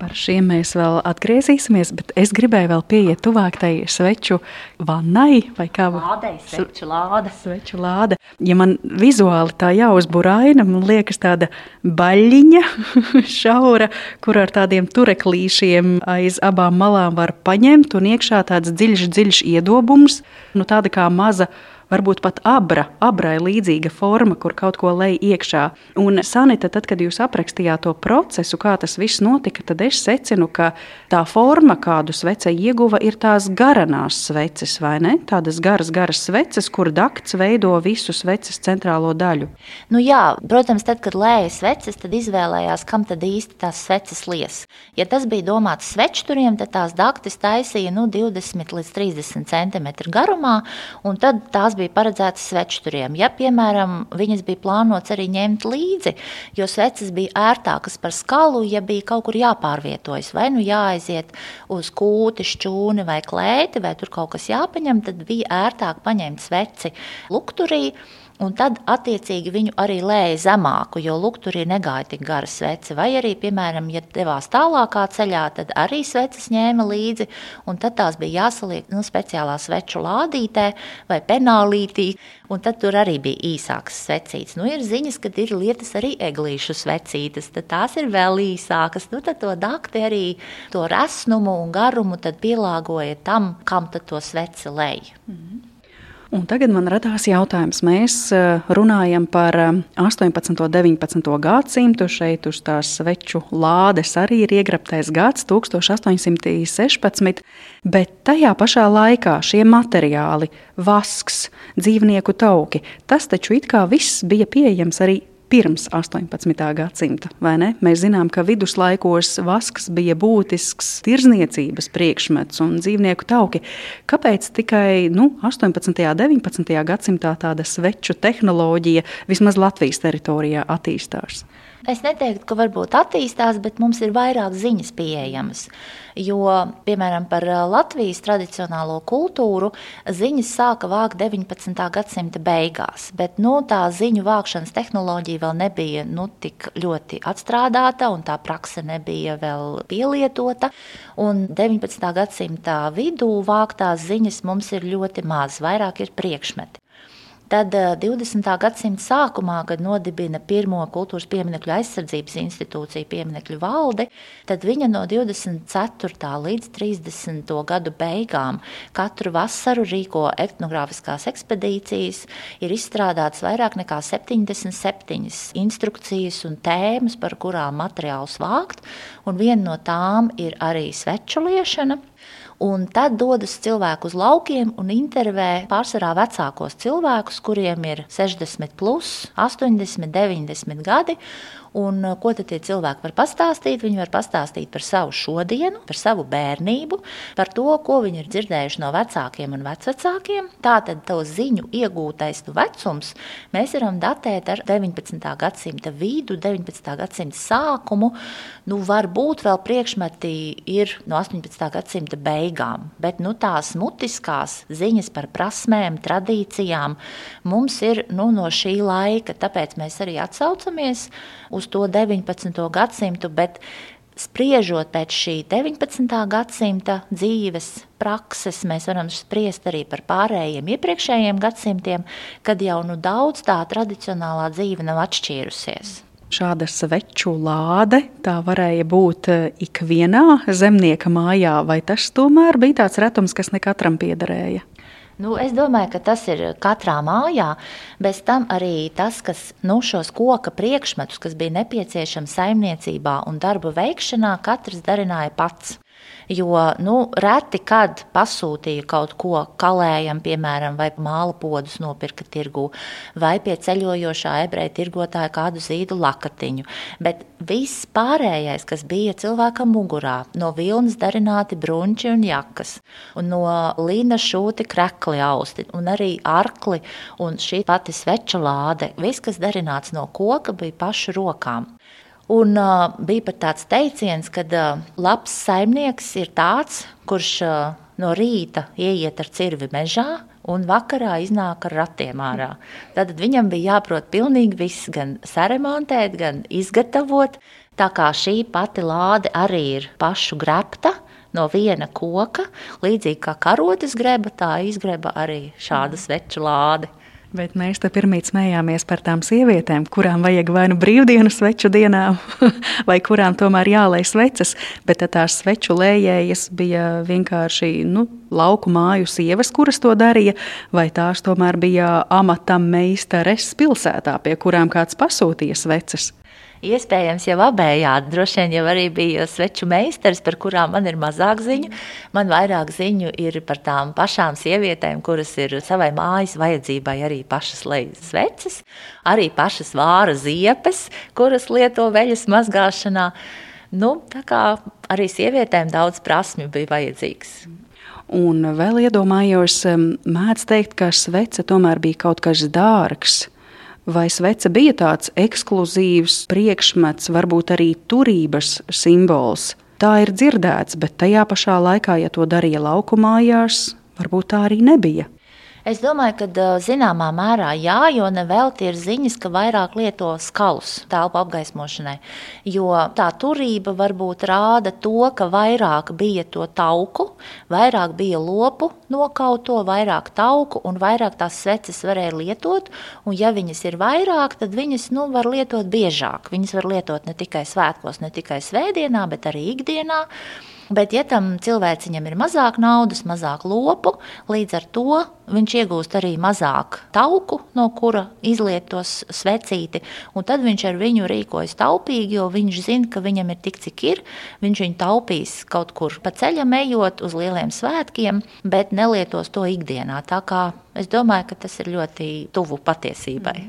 Par šiem mēs vēl atgriezīsimies, bet es gribēju vēl pieiet tuvāk tai sveču vannai vai kā lādei, sveču lāde. Sveču lāde. Ja man vizuāli tā jāuzburaina, man liekas tāda baļķiņa šaura, kur ar tādiem tureklīšiem aiz abām malām var paņemt un iekšā tāds dziļš, dziļš iedobums, nu tāda kā maza varbūt pat abra, abrai līdzīga forma, kur kaut ko lej iekšā. Un Sanita, tad, kad jūs aprakstījāt to procesu, kā tas viss notika, tad es secinu, ka tā forma, kādu svece ieguva, ir tās garanās sveces, vai ne? Tādas garas, garas sveces, kur dakts veido visu sveces centrālo daļu. Nu jā, protams, tad, kad lēja sveces, tad izvēlējās, kam tad īsti tās sveces lies. Ja tas bija domāts svečturiem, tad tās daktis taisīja nu, 20 līdz 30 cm garumā, un tad tās bija paredzētas svečturiem. Ja, piemēram, viņas bija plānotas arī ņemt līdzi, jo sveces bija ērtākas par skalu, ja bija kaut kur jāpārvietojas, vai nu jāaiziet uz kūti, šķūni vai klēti, vai tur kaut kas jāpaņem, tad bija ērtāk paņemt sveci lukturī Un tad, attiecīgi, viņu arī lēja zemāku, jo lukturī negāja tik gara svece. Vai arī, piemēram, ja devās tālākā ceļā, tad arī sveces ņēma līdzi, un tad tās bija jāsaliek nu, speciālā sveču lādītē vai penālītī, un tad tur arī bija īsākas svecītes. Nu, ir ziņas, ka ir lietas arī eglīšu svecītes, tad tās ir vēl īsākas. Nu, tad to dakti arī to resnumu un garumu pielāgoja tam, kam tad to sveci lej. Mm -hmm. Un tagad man radās jautājums. Mēs eh, runājam par 18. un 19. gadsimtu. Šeit uz tās sveču lādes arī ir iegrabtais gads, 1816. Bet tajā pašā laikā šie materiāli, vasks, dzīvnieku tauki, tas taču it kā viss bija pieejams arī pirms 18. gadsimta. Mēs zinām, ka viduslaikos vasks bija būtisks tirzniecības priekšmets un dzīvnieku tauki. Kāpēc tikai nu, 18. un 19. gadsimtā tāda sveču tehnoloģija vismaz Latvijas teritorijā attīstās? Es neteiktu, ka varbūt attīstās, bet mums ir vairāk ziņas pieejamas. Jo, piemēram, par Latvijas tradicionālo kultūru ziņas sāka vākt 19. gadsimta beigās, bet nu, tā ziņu vākšanas tehnoloģija vēl nebija nu, tik ļoti atstrādāta un tā prakse nebija vēl pielietota. Un 19. gadsimta vidū vāktās ziņas mums ir ļoti maz, vairāk ir priekšmeti. Tad 20. Eh, gadsimta sākumā, kad nodibina pirmo kultūras pieminiektu aizsardzības institūciju, pieminiektu valdi, tad viņa no 24. līdz 30. gadu beigām katru vasaru rīko etnogrāfiskās ekspedīcijas, ir izstrādāts vairāk nekā 77 instrukcijas un tēmas, par kurām materiālus vākt, un viena no tām ir arī sveču liešana. Un tad dodas cilvēku uz laukiem un intervē pārsvarā vecākos cilvēkus, kuriem ir 60, plus, 80, 90 gadi. Un, ko tad tie cilvēki var pastāstīt? Viņi var pastāstīt par savu šodienu, par savu bērnību, par to, ko viņi ir dzirdējuši no vecākiem un vecvecākiem. Tātad to ziņu iegūtais vecums mēs varam datēt ar 19. gadsimta vidu, 19. gadsimta sākumu. Nu, varbūt vēl priekšmeti ir no 18. gadsimta beigām, bet nu, tās mutiskās ziņas par prasmēm, tradīcijām mums ir nu, no šī laika. Tāpēc mēs arī atsaucamies uz to 19. gadsimtu, bet spriežot pēc šī 19. gadsimta dzīves prakses, mēs varam spriest arī par pārējiem iepriekšējiem gadsimtiem, kad jau nu daudz tā tradicionālā dzīve nav atšķīrusies. Šāda sveču lāde tā varēja būt eh, ikvienā zemnieka mājā, vai tas tomēr bija tāds retums, kas ne katram piederēja? Nu, es domāju, ka tas ir katrā mājā. Bez tam arī tas, kas nu, šos koka priekšmetus, kas bija nepieciešami saimniecībā un darbu veikšanā, katrs darināja pats. Jo nu, reti kad pasūtīja kaut ko kalējam, piemēram, vai māla podus nopirka tirgu, vai pie ceļojošā ebreja tirgotāja kādu zīdu lakatiņu. Bet viss pārējais, kas bija cilvēkam mugurā, no vilnas darināti brunči un jakas, un no līna šūti krekli austi, un arī arkli un šī pati sveča lāde, viss, kas darināts no koka, bija pašu rokām. Un uh, bija pat tāds teiciens, ka uh, labs saimnieks ir tāds, kurš uh, no rīta ieiet ar cirvi mežā un vakarā iznāk ar ratiem ārā. Tad viņam bija jāprot pilnīgi viss, gan saremontēt, gan izgatavot. Tā kā šī pati lāde arī ir pašu grepta, no viena koka, līdzīgi kā karotes greba, tā izgreba arī šāda sveču lāde. Bet mēs te pirmīt smējāmies par tām sievietēm, kurām vajag vai nu brīvdienu sveču dienām, vai kurām tomēr jālai sveces. Bet tās sveču lējējas bija vienkārši nu, lauku māju sievas, kuras to darīja, vai tās tomēr bija amatam meistares pilsētā, pie kurām kāds pasūtīja sveces. Iespējams, jau abējādi. Droši vien jau arī bija sveču meistars, par kurām man ir mazāk ziņu. Man vairāk ziņu ir par tām pašām sievietēm, kuras ir savai mājas vajadzībai arī pašas lejas sveces, arī pašas vāra ziepes, kuras lieto veļas mazgāšanā. Nu, tā kā arī sievietēm daudz prasmju bija vajadzīgs. Un vēl iedomājos, mēdz teikt, ka svece tomēr bija kaut kas dārgs vai svece bija tāds ekskluzīvs priekšmets, varbūt arī turības simbols. Tā ir dzirdēts, bet tajā pašā laikā, ja to darīja laukumājās, varbūt tā arī nebija. Es domāju, ka zināmā mērā jā, jo nevelti ir ziņas, ka vairāk lieto skalus telpu apgaismošanai. Jo tā turība varbūt rāda to, ka vairāk bija to tauku, vairāk bija lopu nokauto, vairāk tauku un vairāk tās sveces varēja lietot. Un ja viņas ir vairāk, tad viņas nu, var lietot biežāk. Viņas var lietot ne tikai svētkos, ne tikai svētdienā, bet arī ikdienā. Bet, ja tam cilvēciņam ir mazāk naudas, mazāk lopu, līdz ar to viņš iegūst arī mazāk tauku, no kura izliet tos svecīti. Tad viņš ar viņu rīkojas taupīgi, jo viņš zina, ka viņam ir tik, cik ir. Viņš viņu taupīs kaut kur pa ceļam, ejot uz lieliem svētkiem, bet nelietos to ikdienā. Tā kā es domāju, ka tas ir ļoti tuvu patiesībai.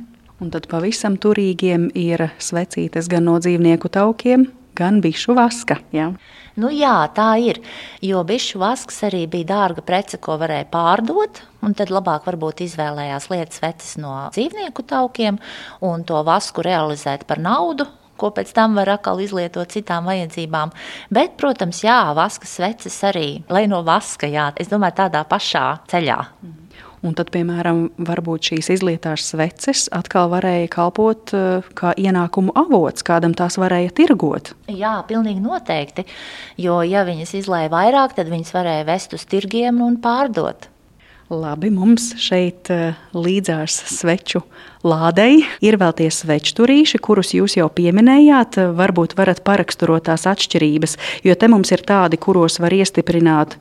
Un tad pavisam turīgiem ir svecītes gan no dzīvnieku taukiem, gan bišu vaska. Ja? Nu, jā, tā ir. Jo bišu vasks arī bija dārga prece, ko varēja pārdot. Tad labāk varbūt izvēlējās lietas veces no dzīvnieku taukiem un to vasku realizēt par naudu, ko pēc tam var atkal izlietot citām vajadzībām. Bet, protams, jā, vaskas sveces arī, lai no vaska, jā, es domāju, tādā pašā ceļā. Mm. Un tad, piemēram, varbūt šīs izlietās sveces atkal varēja kalpot uh, kā ienākumu avots, kādam tās varēja tirgot. Jā, pilnīgi noteikti. Jo, ja viņas izlēja vairāk, tad viņas varēja vest uz tirgiem un pārdot. Labi, mums šeit uh, līdzās sveču lādei ir vēl tie sveču turīši, kurus jūs jau pieminējāt. Varbūt varat paraksturot tās atšķirības, jo te mums ir tādi, kuros var iestiprināt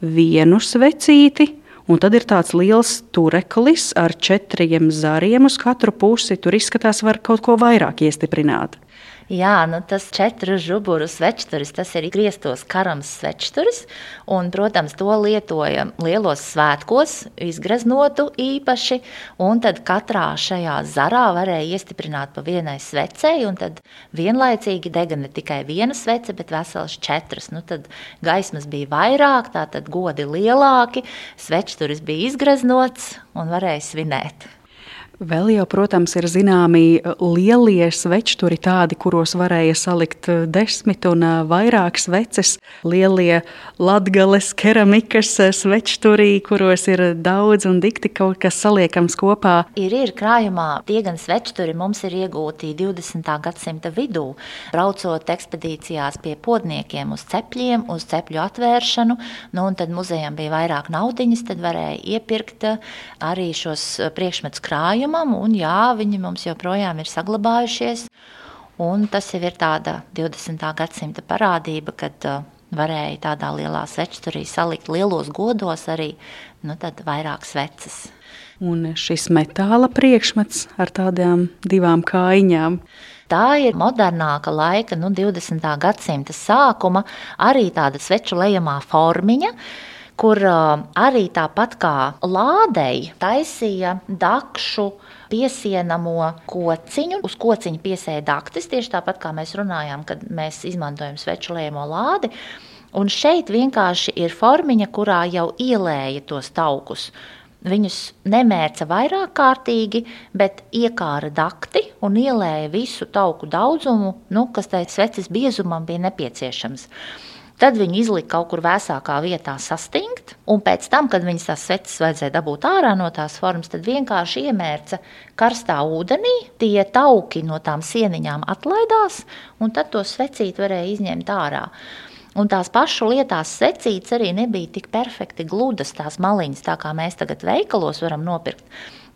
vienu svecīti, Un tad ir tāds liels tureklis ar četriem zariem uz katru pusi. Tur izskatās, var kaut ko vairāk iestiprināt. Jā, nu tas četru žuburu svečturis, tas ir grieztos karams svečturis, un, protams, to lietoja lielos svētkos, izgraznotu īpaši, un tad katrā šajā zarā varēja iestiprināt pa vienai svecei, un tad vienlaicīgi dega ne tikai viena svece, bet veselas četras. Nu, tad gaismas bija vairāk, tātad godi lielāki, svečturis bija izgraznots un varēja svinēt. Vēl jau, protams, ir zināmi uh, lielie svečturi, tādi, kuros varēja salikt uh, desmit un uh, vairāk sveces. Lielie latgales keramikas svečturi, kuros ir daudz un dikti kaut kas saliekams kopā. Ir, ir krājumā tie gan svečturi mums ir iegūti 20. gadsimta vidū, braucot ekspedīcijās pie podniekiem uz cepļiem, uz cepļu atvēršanu, nu un tad muzejam bija vairāk naudiņas, tad varēja iepirkt arī šos priekšmetus krājumus krājumam, un jā, viņi mums joprojām ir saglabājušies. Un tas jau ir tāda 20. gadsimta parādība, kad uh, varēja tādā lielā svečturī salikt lielos godos arī nu, vairāk sveces. Un šis metāla priekšmets ar tādām divām kājiņām. Tā ir modernāka laika, nu, 20. gadsimta sākuma, arī tāda sveču lejamā formiņa, kur arī tāpat kā lādei taisīja dakšu piesienamo kociņu. Uz kociņa piesēja daktis, tieši tāpat kā mēs runājām, kad mēs izmantojam sveču lēmo lādi. Un šeit vienkārši ir formiņa, kurā jau ielēja tos taukus. Viņus nemērca vairāk kārtīgi, bet iekāra dakti un ielēja visu tauku daudzumu, nu, kas tai sveces biezumam bija nepieciešams. Tad viņu izlika kaut kur vēsākā vietā sastingt, un pēc tam, kad viņas tās sveces vajadzēja dabūt ārā no tās formas, tad vienkārši iemērca karstā ūdenī, tie tauki no tām sieniņām atlaidās, un tad to svecīt varēja izņemt ārā. Un tās pašu lietās secītas arī nebija tik perfekti gludas, tās maliņas, tā kā mēs tagad veikalos varam nopirkt.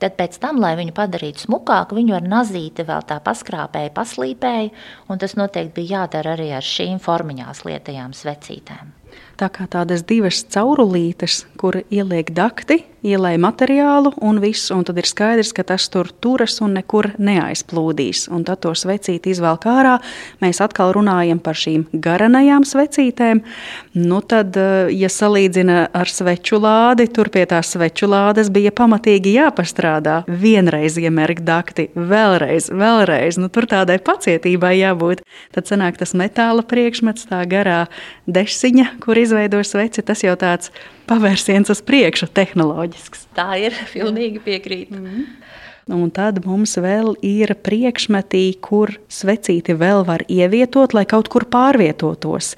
Tad pēc tam, lai viņu padarītu smukāku, viņu ar nazīti vēl tā paskrāpēja, paslīpēja, un tas noteikti bija jādara arī ar šīm formiņās lietajām svecītēm tā kā tādas divas caurulītes, kur ieliek dakti, ielai materiālu un viss, un tad ir skaidrs, ka tas tur turas un nekur neaizplūdīs. Un tad to svecīti izvelk ārā. Mēs atkal runājam par šīm garanajām svecītēm. Nu tad, eh, ja salīdzina ar sveču lādi, tur pie tās sveču lādes bija pamatīgi jāpastrādā. Vienreiz iemerkt dakti, vēlreiz, vēlreiz. Nu, tur tādai pacietībai jābūt. Tad sanāk tas metāla priekšmets, tā garā desiņa, kur izveido sveci, tas jau tāds pavērsiens uz priekšu, tehnoloģisks. Tā ir, pilnīgi piekrīt. Mm -hmm. Un tad mums vēl ir priekšmetī, kur svecīti vēl var ievietot, lai kaut kur pārvietotos.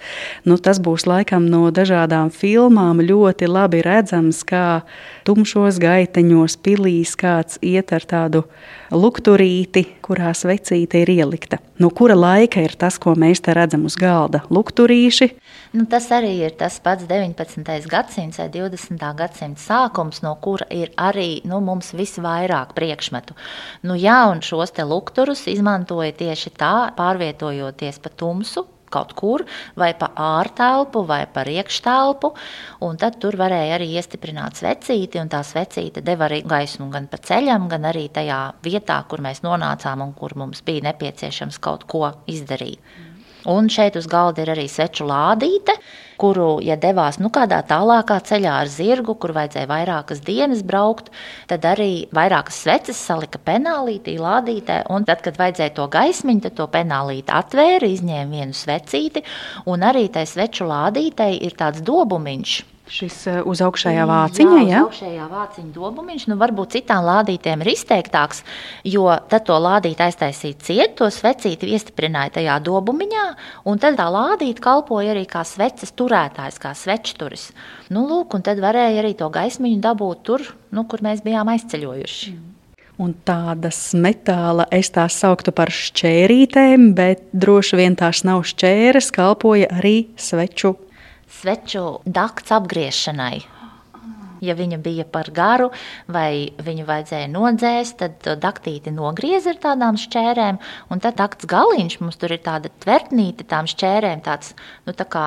Nu, tas būs laikam no dažādām filmām ļoti labi redzams, kā tumšos gaiteņos, pilīs kāds iet ar tādu lukturīti, kurā svecīte ir ielikta. No kura laika ir tas, ko mēs te redzam uz galda? Lukturīši. Nu, tas arī ir tas pats 19. gadsimts vai 20. gadsimta sākums, no kura ir arī nu, mums visvairāk priekšmetu. Nu, jā, un šos te lukturus izmantoja tieši tā, pārvietojoties pa tumsu, kaut kur, vai pa ārtelpu, vai pa iekštelpu. Tad tur varēja arī iestiprināt svecīti, un tā svecīte deva arī gaismu gan pa ceļam, gan arī tajā vietā, kur mēs nonācām un kur mums bija nepieciešams kaut ko izdarīt. Un šeit uz galda ir arī sveču lādīte, kuru, ja devās nu, kādā tālākā ceļā ar zirgu, kur vajadzēja vairākas dienas braukt, tad arī vairākas sveces salika penālītī, lādītē. Un tad, kad vajadzēja to gaismiņu, tad to penālīti atvēra, izņēma vienu svecīti, un arī tai sveču lādītei ir tāds dobumiņš Šis eh, uz augšējā vāciņa, jā? Jā, uz augšējā vāciņa dobumiņš, nu varbūt citām lādītēm ir izteiktāks, jo tad to lādīt aiztaisīt ciet, to svecīti iestiprināja tajā dobumiņā, un tad tā lādīt kalpoja arī kā sveces turētājs, kā svečturis. Nu, lūk, un tad varēja arī to gaismiņu dabūt tur, nu, kur mēs bijām aizceļojuši. Mm. Un tādas metāla es tās sauktu par šķērītēm, bet droši vien tās nav šķēres, kalpoja arī sveču sveču dakts apgriešanai. Ja viņa bija par garu, vai viņu vajadzēja nodzēst, tad daktīti nogriez ar tādām šķērēm, un tad dakts galiņš mums tur ir tāda tvertnīte tām šķērēm, tāds, nu tā kā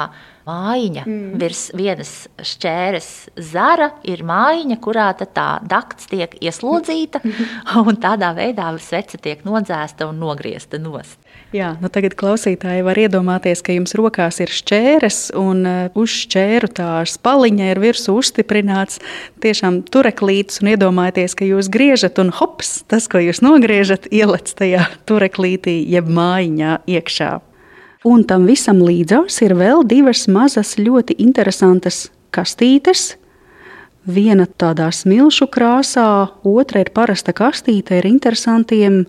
mājiņa. Mm. Virs vienas šķēres zara ir mājiņa, kurā tā dakts tiek ieslodzīta, un tādā veidā svece tiek nodzēsta un nogriezta nost. Jā, nu tagad klausītāji var iedomāties, ka jums rokās ir šķēres, un uh, uz šķēru tā spaliņa ir virsū uzstiprināts tiešām tureklītis, un iedomājieties, ka jūs griežat, un hops, tas, ko jūs nogriežat, ielec tajā tureklītī, jeb mājiņā iekšā. Un tam visam līdzās ir vēl divas mazas, ļoti interesantas kastītes, Viena tādā smilšu krāsā, otra ir parasta kastīte ar interesantiem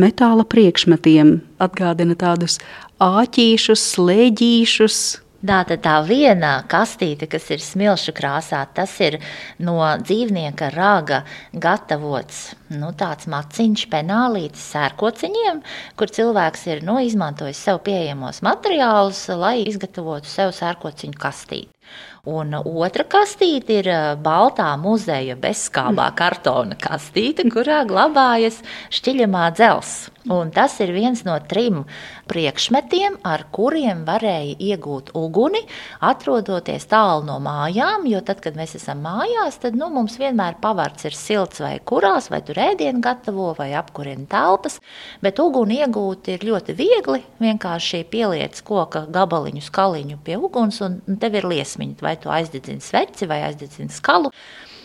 metāla priekšmetiem. Atgādina tādus āķīšus, slēģīšus, Tātad tā viena kastīte, kas ir smilšu krāsā, tas ir no dzīvnieka raga gatavots nu, tāds maciņš, penālītis sērkociņiem, kur cilvēks ir nu, izmantojis sev pieejamos materiālus, lai izgatavotu sev sērkociņu kastīti. Un otra kastīte ir baltā muzeja bezskābā kartona kastīte, kurā glabājas šķiļamā dzelzs. Un tas ir viens no trim priekšmetiem, ar kuriem varēja iegūt uguni, atrodoties tālu no mājām. Jo tad, kad mēs esam mājās, tad nu, mums vienmēr pavarts ir silts vai kurās, vai tur ēdienu gatavo, vai apkurina telpas. Bet uguni iegūt ir ļoti viegli. Vienkārši pieliec koka gabaliņu, skaliņu pie uguns, un tev ir liesmiņa. Vai tu aizdedzini sveci vai aizdedzini skalu.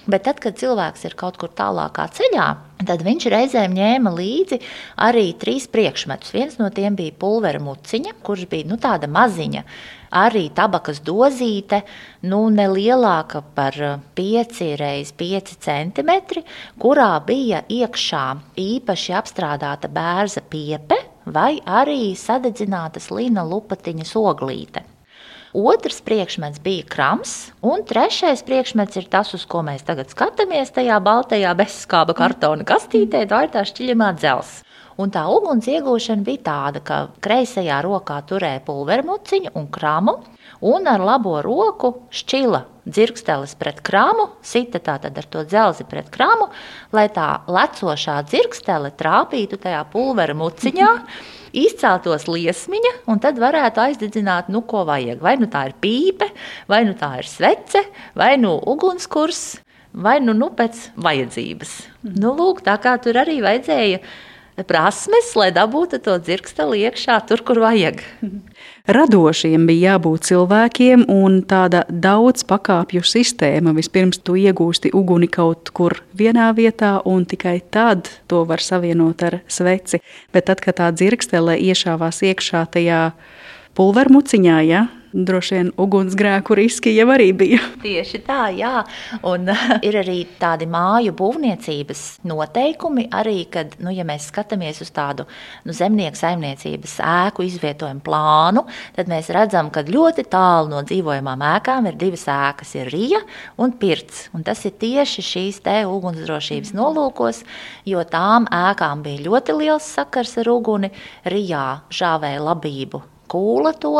Bet tad, kad cilvēks ir kaut kur tālākā ceļā, tad viņš reizēm ņēma līdzi arī trīs priekšmetus. Viens no tiem bija pulvera muciņa, kurš bija nu, tāda maziņa. Arī tabakas dozīte, nu, nelielāka par 5 x 5 cm, kurā bija iekšā īpaši apstrādāta bērza piepe vai arī sadedzinātas lina lupatiņas oglīte. Otrs priekšmets bija krams, un trešais priekšmets ir tas, uz ko mēs tagad skatāmies tajā baltajā bezskāba kartona kastītē. Tā ir tā šķiļamā dzelzs. Un tā uguns iegūšana bija tāda, ka kreisajā rokā turēja pulvermuciņu un kramu, un ar labo roku šķila dzirkstelis pret krāmu, sita tātad ar to dzelzi pret krāmu, lai tā lecošā dzirkstele trāpītu tajā pulvera muciņā. izceltos liesmiņa, un tad varētu aizdedzināt, nu, ko vajag. Vai nu tā ir pīpe, vai nu tā ir svece, vai nu ugunskurs, vai nu, nu pēc vajadzības. Mm. Nu, lūk, tā kā tur arī vajadzēja prasmes, lai dabūtu to dzirksteli iekšā, tur, kur vajag. Radošiem bija jābūt cilvēkiem, un tāda daudz pakāpju sistēma. Vispirms tu iegūsti uguni kaut kur vienā vietā, un tikai tad to var savienot ar sveci. Bet tad, kad tā dzirkstele iešāvās iekšā tajā pulvermuciņā, ja, droši vien ugunsgrēku riski jau arī bija. Tieši tā, jā. Un ir arī tādi māju būvniecības noteikumi, arī, kad, nu, ja mēs skatāmies uz tādu nu, zemnieku saimniecības ēku izvietojumu plānu, tad mēs redzam, ka ļoti tālu no dzīvojamām ēkām ir divas ēkas, ir rija un pirts. Un tas ir tieši šīs te ugunsdrošības nolūkos, jo tām ēkām bija ļoti liels sakars ar uguni, rijā žāvēja labību kūla to,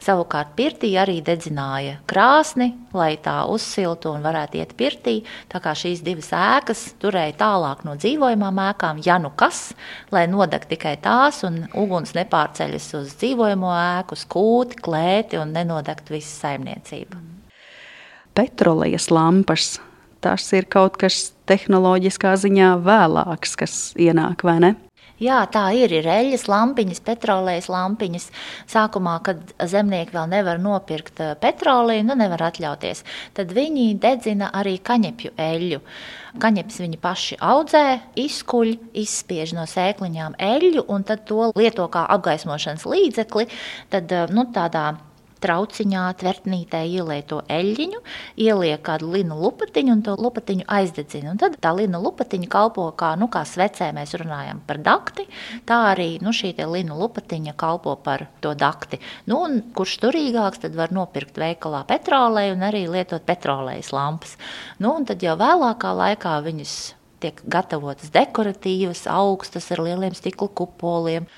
Savukārt pirtī arī dedzināja krāsni, lai tā uzsiltu un varētu iet pirtī. Tā kā šīs divas ēkas turēja tālāk no dzīvojamām ēkām, ja nu kas, lai nodeg tikai tās un uguns nepārceļas uz dzīvojamo ēku, uz kūti, klēti un nenodegt visu saimniecību. Petrolejas lampas. Tas ir kaut kas tehnoloģiskā ziņā vēlāks, kas ienāk, vai ne? Jā, tā ir. Ir eļļas lampiņas, petrolejas lampiņas. Sākumā, kad zemnieki vēl nevar nopirkt eh, petroleju, nu nevar atļauties, tad viņi dedzina arī kaņepju eļļu. Kaņepes viņi paši audzē, izkuļ, izspiež no sēkliņām eļļu un tad to lieto kā apgaismošanas līdzekli. Tad, eh, nu, tādā trauciņā, tvertnītē ieliek to eļļiņu, ieliek kādu linu lupatiņu un to lupatiņu aizdedzina. Un tad tā linu lupatiņa kalpo kā, nu, kā svecē, mēs runājam par dakti, tā arī nu, šī linu lupatiņa kalpo par to dakti. Nu, un, kurš turīgāks, tad var nopirkt veikalā petrolēju un arī lietot petrolējas lampas. Nu, un tad jau vēlākā laikā viņas tiek gatavotas dekoratīvas, augstas ar lieliem stikla kupoliem.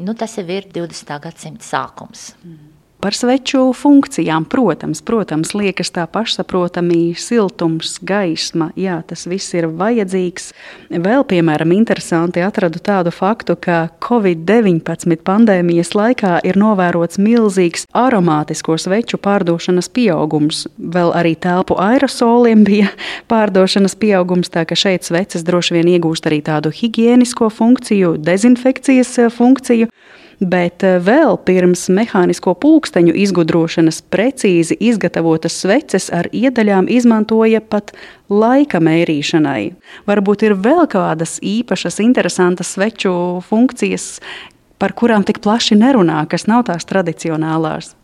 Nu, tas jau ir 20. gadsimta sākums. Mm. Par sveču funkcijām, protams, protams, liekas tā pašsaprotami, siltums, gaisma, jā, tas viss ir vajadzīgs. Vēl, piemēram, interesanti atradu tādu faktu, ka Covid-19 pandēmijas laikā ir novērots milzīgs aromātisko sveču pārdošanas pieaugums. Vēl arī telpu aerosoliem bija pārdošanas pieaugums, tā ka šeit sveces droši vien iegūst arī tādu higiēnisko funkciju, dezinfekcijas funkciju bet eh, vēl pirms mehānisko pulksteņu izgudrošanas precīzi izgatavotas sveces ar iedaļām izmantoja pat laika mērīšanai. Varbūt ir vēl kādas īpašas, interesantas sveču funkcijas, par kurām tik plaši nerunā, kas nav tās tradicionālās.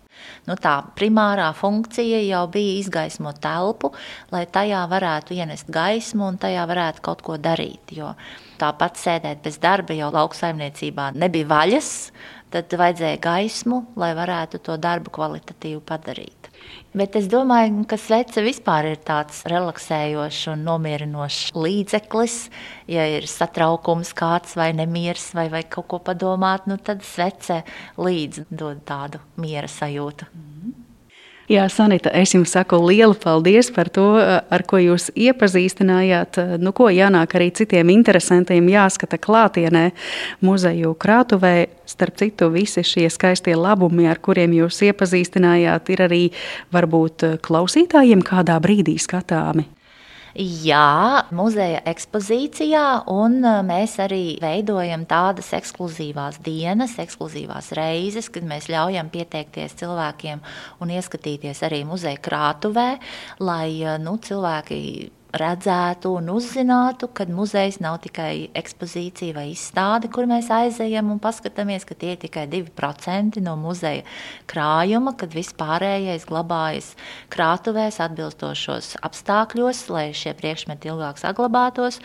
Nu, tā primārā funkcija jau bija izgaismot telpu, lai tajā varētu ienest gaismu un tajā varētu kaut ko darīt. Jo tāpat sēdēt bez darba jau lauksaimniecībā nebija vaļas, tad vajadzēja gaismu, lai varētu to darbu kvalitatīvi padarīt. Bet es domāju, ka svece vispār ir tāds relaksējošs un nomierinošs līdzeklis. Ja ir satraukums kāds vai nemieris vai, vai kaut ko padomāt, nu tad svece līdzi dod tādu miera sajūtu. Mm. Jā, Sanita, es jums saku lielu paldies par to, ar ko jūs iepazīstinājāt. Nu, ko jānāk arī citiem interesantiem jāskata klātienē muzeju krātuvē. Starp citu, visi šie skaistie labumi, ar kuriem jūs iepazīstinājāt, ir arī varbūt klausītājiem kādā brīdī skatāmi. Jā, muzeja ekspozīcijā, un uh, mēs arī veidojam tādas ekskluzīvās dienas, ekskluzīvās reizes, kad mēs ļaujam pieteikties cilvēkiem un ieskatīties arī muzeja krātuvē, lai uh, nu, cilvēki redzētu un uzzinātu, ka muzejs nav tikai ekspozīcija vai izstāde, kur mēs aizejam un paskatāmies, ka tie ir tikai 2% no muzeja krājuma, kad viss pārējais glabājas krātuvēs atbilstošos apstākļos, lai šie priekšmeti ilgāk saglabātos.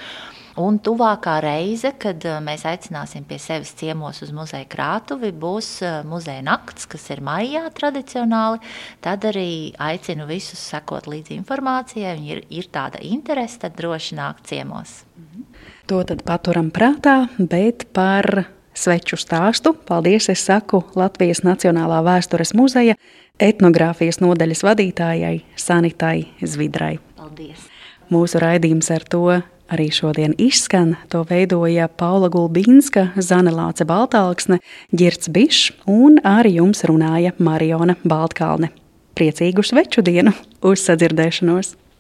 Un tuvākā reize, kad eh, mēs aicināsim pie sevis ciemos uz muzeja krātuvi, būs eh, muzeja nakts, kas ir maijā tradicionāli. Tad arī aicinu visus sekot līdzi informācijai. Ja ir, ir tāda interese, tad droši nāk ciemos. To tad paturam prātā, bet par sveču stāstu. Paldies, es saku Latvijas Nacionālā vēstures muzeja etnogrāfijas nodaļas vadītājai Sanitai Zvidrai. Paldies! Mūsu raidījums ar to arī šodien izskan. To veidoja Paula Gulbīnska, Zane Lāce Baltāksne, Girts Bišs un arī jums runāja Mariona Baltkalne. Priecīgu sveču dienu! Uz sadzirdēšanos!